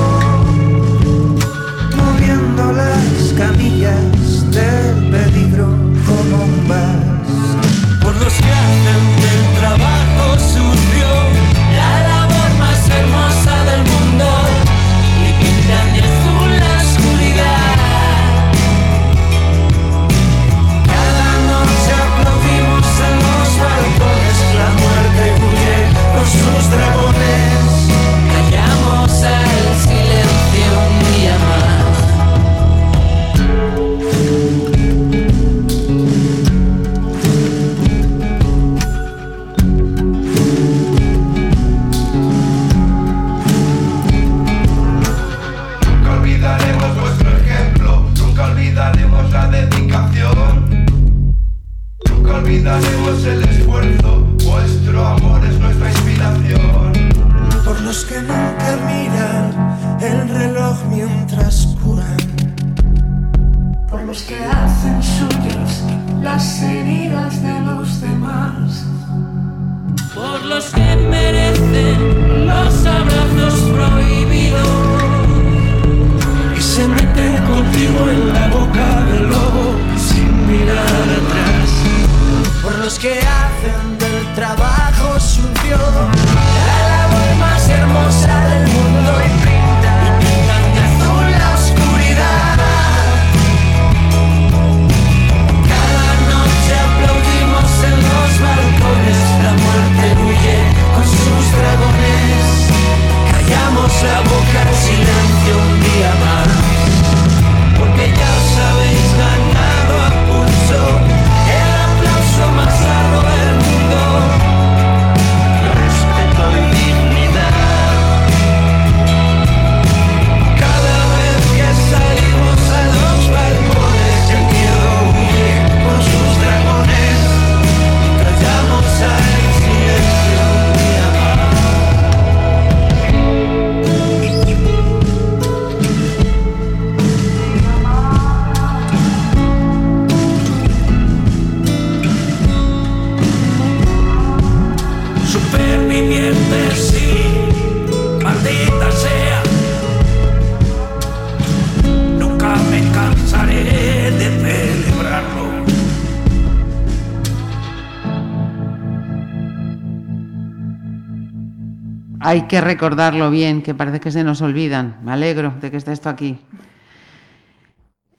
Los que Hay que recordarlo bien, que parece que se nos olvidan. Me alegro de que esté esto aquí.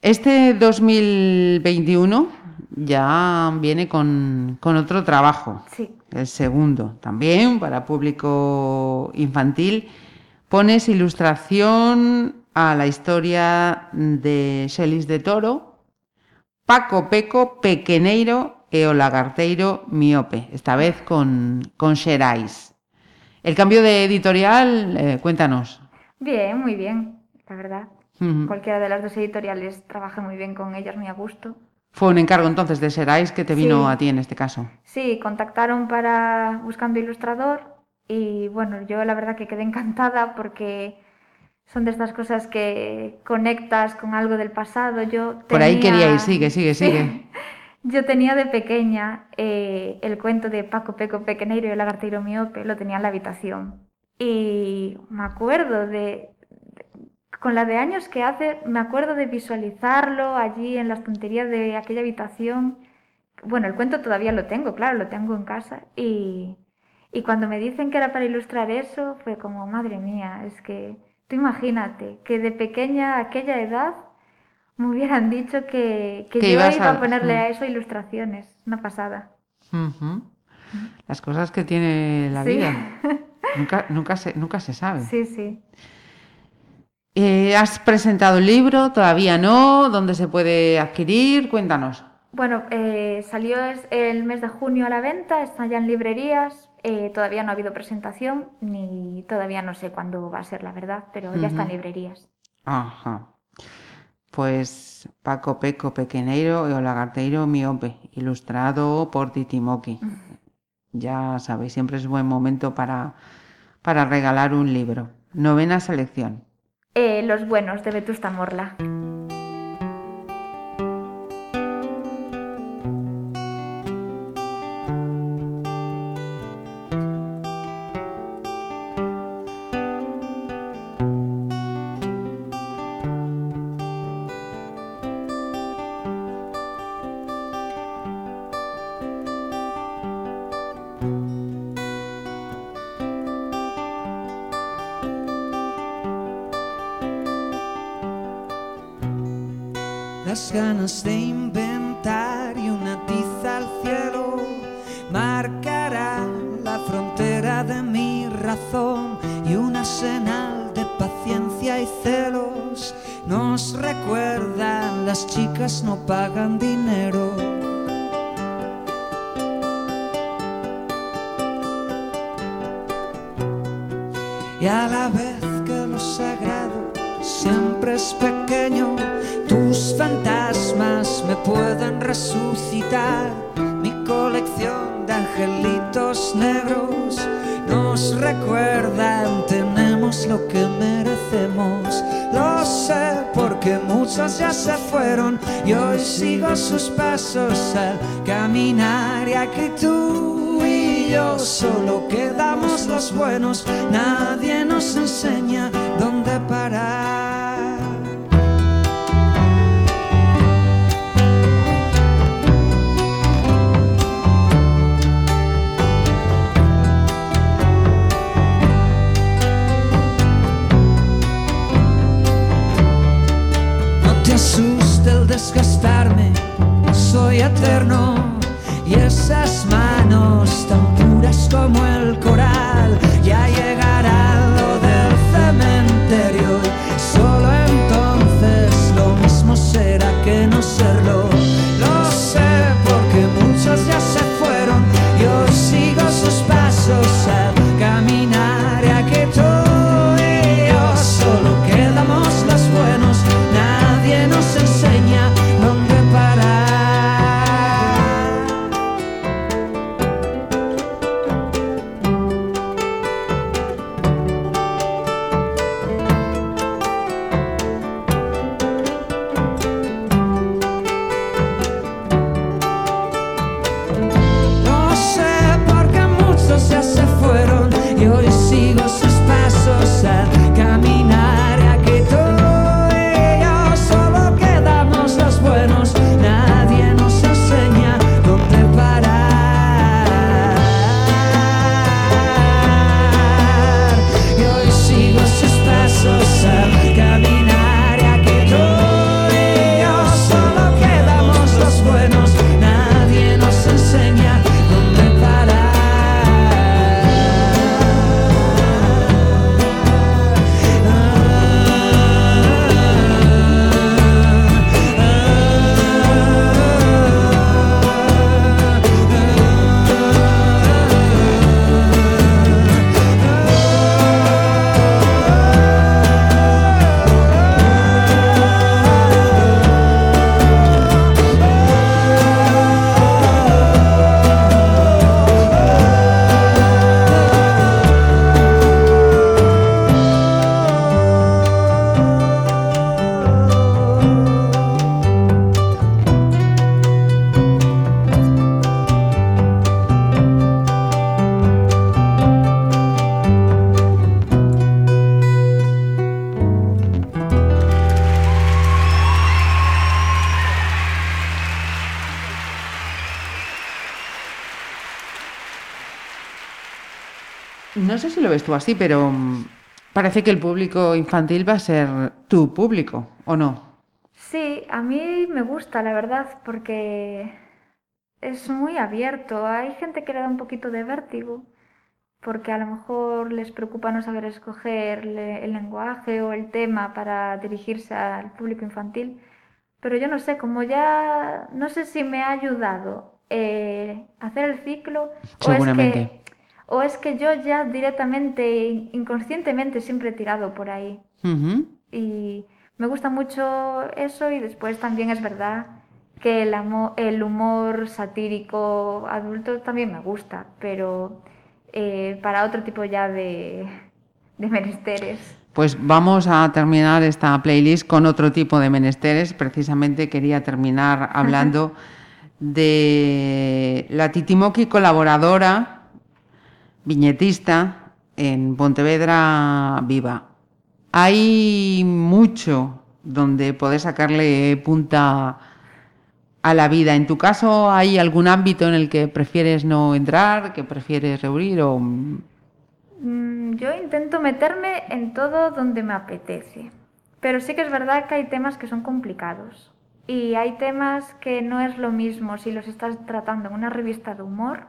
Este 2021 ya viene con, con otro trabajo, Sí. el segundo, también para público infantil. Pones ilustración a la historia de Xelis de Toro, Paco Peco, Pequeneiro e o Lagarteiro Miope, esta vez con, con Xerais. El cambio de editorial, eh, cuéntanos. Bien, muy bien, la verdad. Cualquiera de las dos editoriales trabaja muy bien con ellas, muy a gusto. Fue un encargo entonces de Xerais que te vino Sí. a ti en este caso. Sí, contactaron para buscando ilustrador y bueno, yo la verdad que quedé encantada porque son de estas cosas que conectas con algo del pasado. Yo Por ahí tenía- quería ir, sigue, sigue, sigue. Yo tenía de pequeña eh, el cuento de Paco Peco Pequeneiro y el lagarteiro miope, lo tenía en la habitación. Y me acuerdo de- con la de años que hace, me acuerdo de visualizarlo allí en las tonterías de aquella habitación. Bueno, el cuento todavía lo tengo, claro, lo tengo en casa. Y, y cuando me dicen que era para ilustrar eso, fue como, madre mía, es que tú imagínate que de pequeña, a aquella edad, me hubieran dicho que, que Que yo ibas iba a, a- ponerle a eso ilustraciones. Una pasada. Las cosas que tiene la Sí. vida. Nunca, nunca, se, nunca se sabe. Sí, sí. Eh, ¿Has presentado el libro? ¿Todavía no? ¿Dónde se puede adquirir? Cuéntanos. Bueno, eh, salió el mes de junio a la venta, está ya en librerías. eh, todavía no ha habido presentación, ni todavía no sé cuándo va a ser, la verdad, pero ya está en librerías. Ajá. Pues Paco Peco Pequeneiro e o Miope, ilustrado por Titimoki. Ya sabéis, siempre es buen momento para, para regalar un libro. Novena selección. Eh, Los buenos de Vetusta Morla. Recuerdan, tenemos lo que merecemos. Lo sé porque muchos ya se fueron y hoy sigo sus pasos al caminar y aquí tú y yo solo quedamos los buenos, nadie nos enseña dónde parar. Y esas manos tan puras como el coral ves tú así, pero mm, parece que el público infantil va a ser tu público, ¿o no? Sí, a mí me gusta, la verdad, porque es muy abierto. Hay gente que le da un poquito de vértigo, porque a lo mejor les preocupa no saber escoger le- el lenguaje o el tema para dirigirse al público infantil. Pero yo no sé, como ya, no sé si me ha ayudado eh, hacer el ciclo o es Seguramente. que, o es que yo ya directamente, in- inconscientemente siempre he tirado por ahí. Y me gusta mucho eso y después también es verdad que el, el humor satírico adulto también me gusta, pero eh, para otro tipo ya de, de menesteres. Pues vamos a terminar esta playlist con otro tipo de menesteres. Precisamente quería terminar hablando de la Titimoki colaboradora, viñetista en Pontevedra Viva. Hay mucho donde poder sacarle punta a la vida. En tu caso, ¿hay algún ámbito en el que prefieres no entrar, que prefieres reunir o Mm, Yo intento meterme en todo donde me apetece, pero sí que es verdad que hay temas que son complicados. Y hay temas que no es lo mismo si los estás tratando en una revista de humor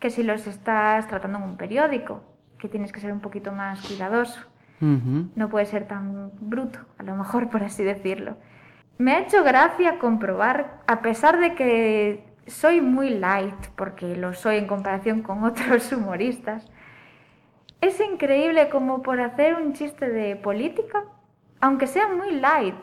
que si los estás tratando en un periódico, que tienes que ser un poquito más cuidadoso. Ujú. No puede ser tan bruto, a lo mejor por así decirlo. Me ha hecho gracia comprobar, a pesar de que soy muy light, porque lo soy en comparación con otros humoristas, es increíble como por hacer un chiste de política, aunque sea muy light,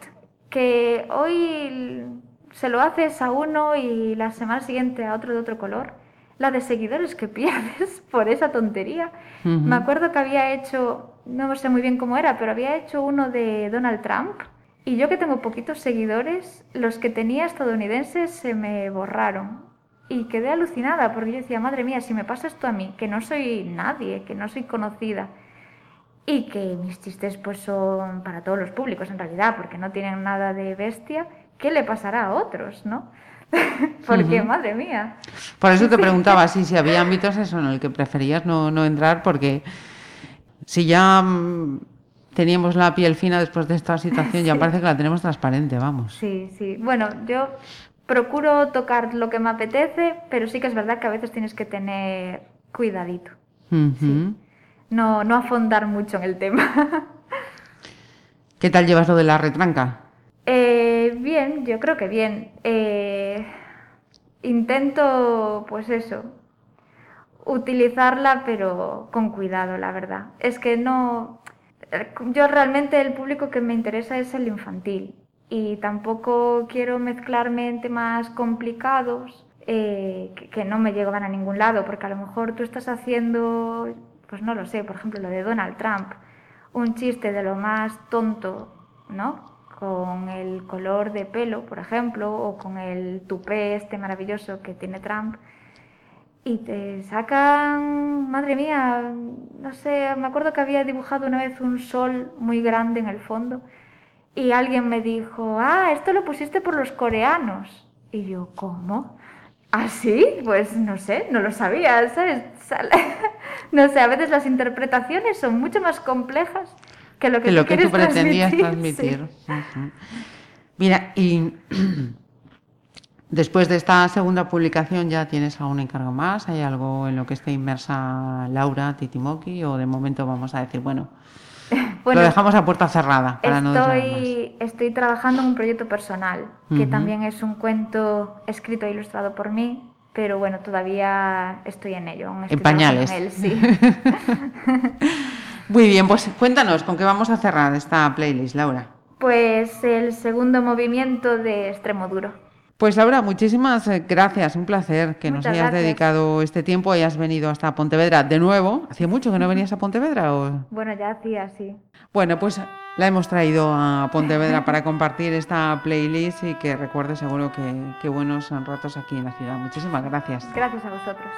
que hoy se lo haces a uno y la semana siguiente a otro de otro color, la de seguidores que pierdes por esa tontería. Me acuerdo que había hecho, no sé muy bien cómo era, pero había hecho uno de Donald Trump. Y yo que tengo poquitos seguidores, los que tenía estadounidenses se me borraron. Y quedé alucinada porque yo decía, madre mía, si me pasa esto a mí, que no soy nadie, que no soy conocida, y que mis chistes pues son para todos los públicos en realidad, porque no tienen nada de bestia, ¿qué le pasará a otros, no? porque, madre mía. Por eso te preguntaba sí, si había ámbitos eso en el que preferías no, no entrar, porque si ya mm, teníamos la piel fina después de esta situación, ya parece que la tenemos transparente, vamos. Sí, sí. Bueno, yo procuro tocar lo que me apetece, pero sí que es verdad que a veces tienes que tener cuidadito. No, no afondar mucho en el tema. ¿Qué tal llevas lo de la retranca? Eh, bien, yo creo que bien. Eh, intento, pues eso, utilizarla, pero con cuidado, la verdad. Es que no. Yo realmente el público que me interesa es el infantil y tampoco quiero mezclarme en temas complicados eh, que, que no me llevan a ningún lado, porque a lo mejor tú estás haciendo, pues no lo sé, por ejemplo, lo de Donald Trump, un chiste de lo más tonto, ¿no? Con el color de pelo, por ejemplo, o con el tupé este maravilloso que tiene Trump. Y te sacan, madre mía, no sé, me acuerdo que había dibujado una vez un sol muy grande en el fondo y alguien me dijo, ah, esto lo pusiste por los coreanos. Y yo, ¿cómo? ¿Ah, sí? Pues no sé, no lo sabía, ¿sabes? No sé, a veces las interpretaciones son mucho más complejas que lo que, Que lo que tú pretendías transmitir, transmitir. sí. Ujú. Mira, y después de esta segunda publicación, ¿ya tienes algún encargo más? ¿Hay algo en lo que esté inmersa Laura Titimoki? ¿O de momento vamos a decir, bueno, Bueno, lo dejamos a puerta cerrada para no desvelar más? Estoy, estoy trabajando en un proyecto personal, que también es un cuento escrito e ilustrado por mí, pero bueno, todavía estoy en ello. aún estoy En pañales. en él, sí. Muy bien, pues cuéntanos, ¿con qué vamos a cerrar esta playlist, Laura? Pues el segundo movimiento de Extremo Duro. Pues Laura, muchísimas eh, gracias, un placer que nos hayas gracias. dedicado este tiempo y has venido hasta Pontevedra de nuevo. ¿Hacía mucho que no venías a Pontevedra? O... Bueno, ya hacía así. Bueno, pues la hemos traído a Pontevedra para compartir esta playlist y que recuerde seguro que, que buenos ratos aquí en la ciudad. Muchísimas gracias. Gracias a vosotros.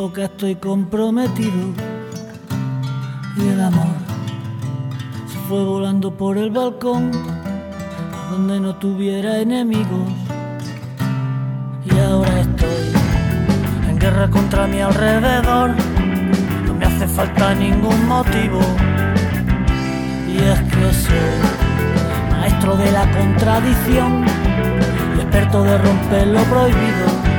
Época estoy comprometido. Y el amor se fue volando por el balcón, donde no tuviera enemigos. Y ahora estoy en guerra contra mi alrededor. No me hace falta ningún motivo. Y es que soy maestro de la contradicción y experto de romper lo prohibido.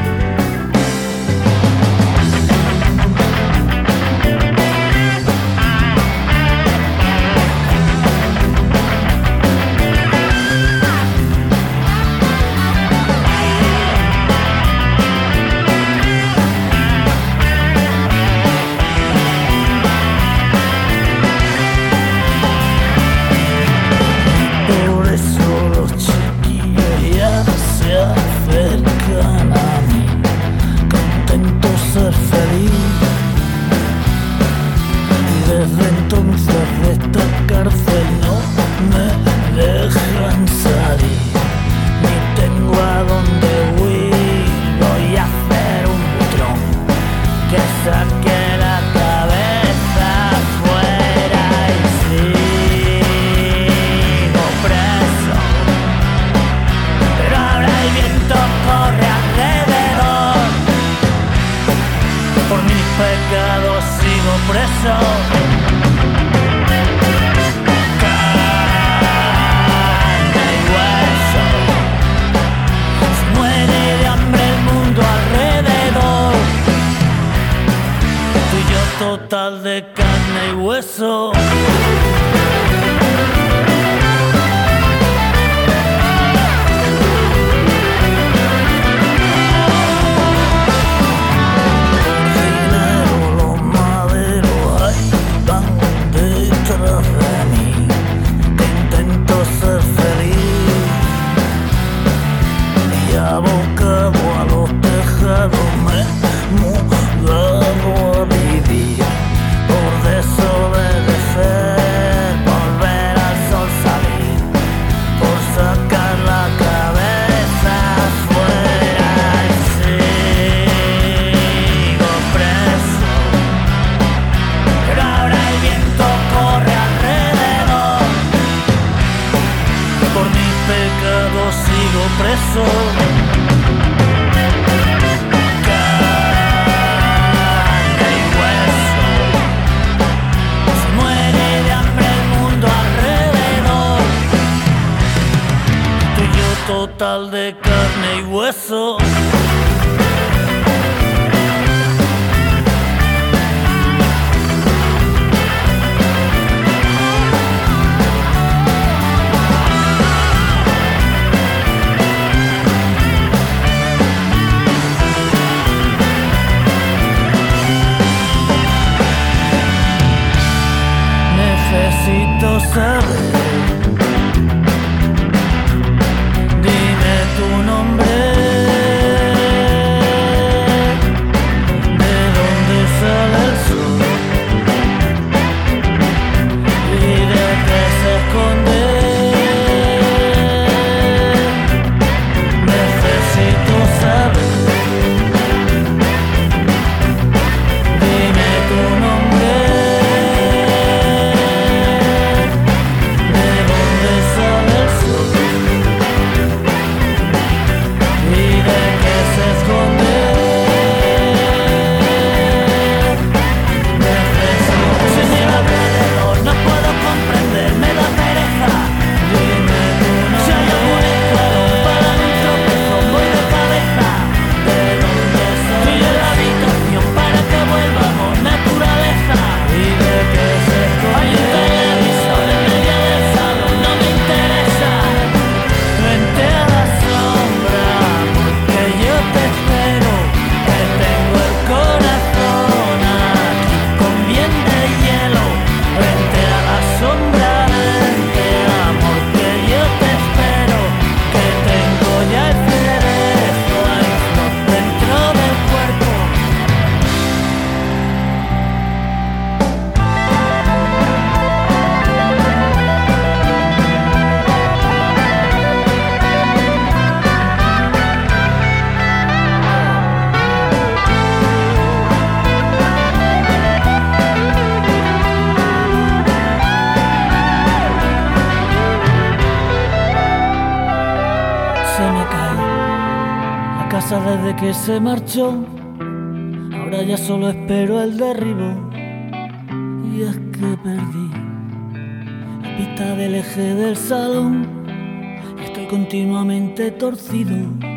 that se marchó, ahora ya solo espero el derribo. Y es que perdí la pista del eje del salón, estoy continuamente torcido.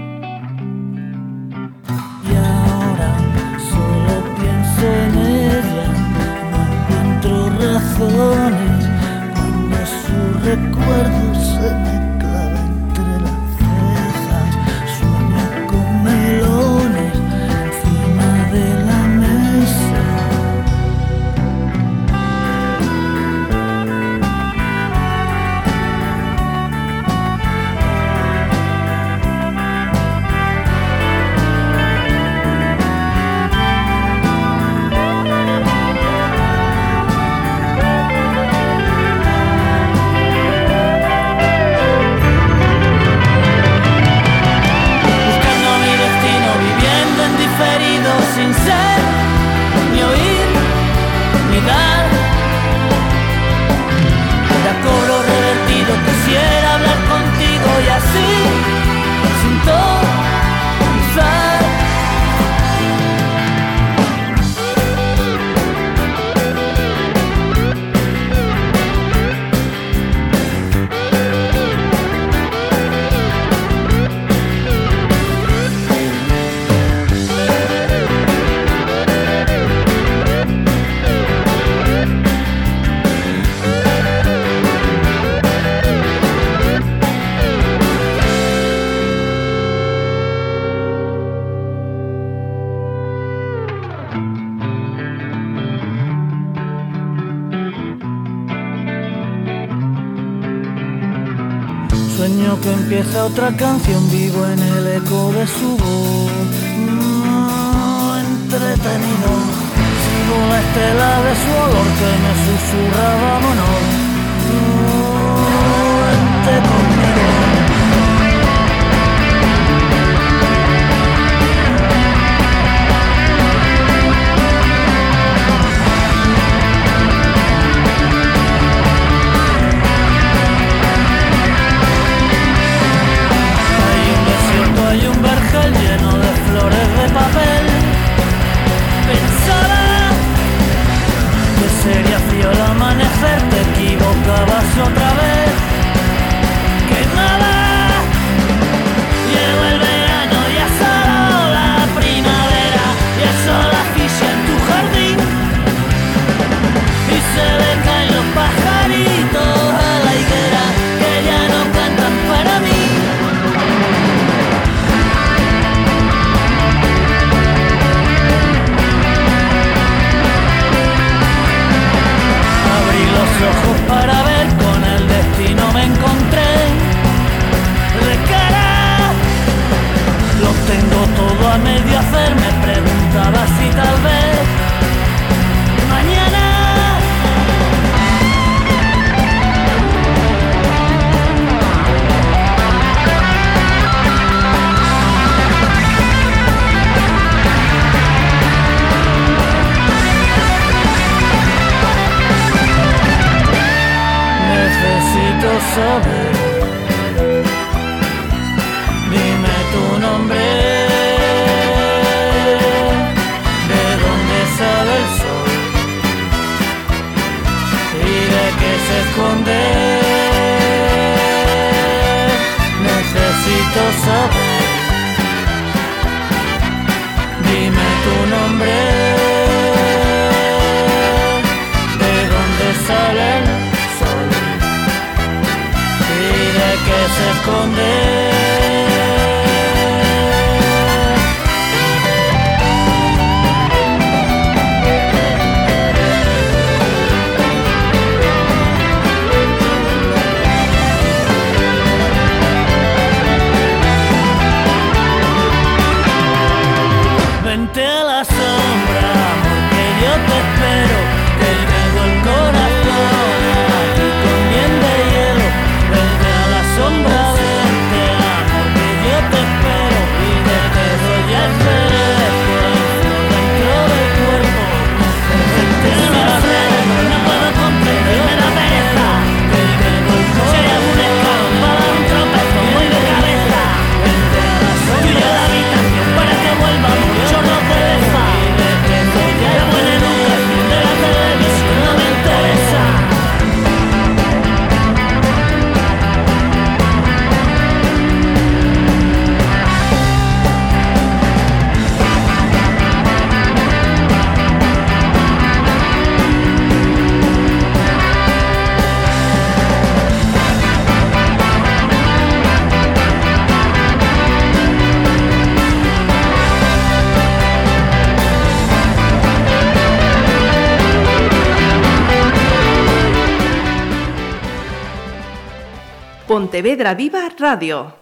Pontevedra Viva Radio.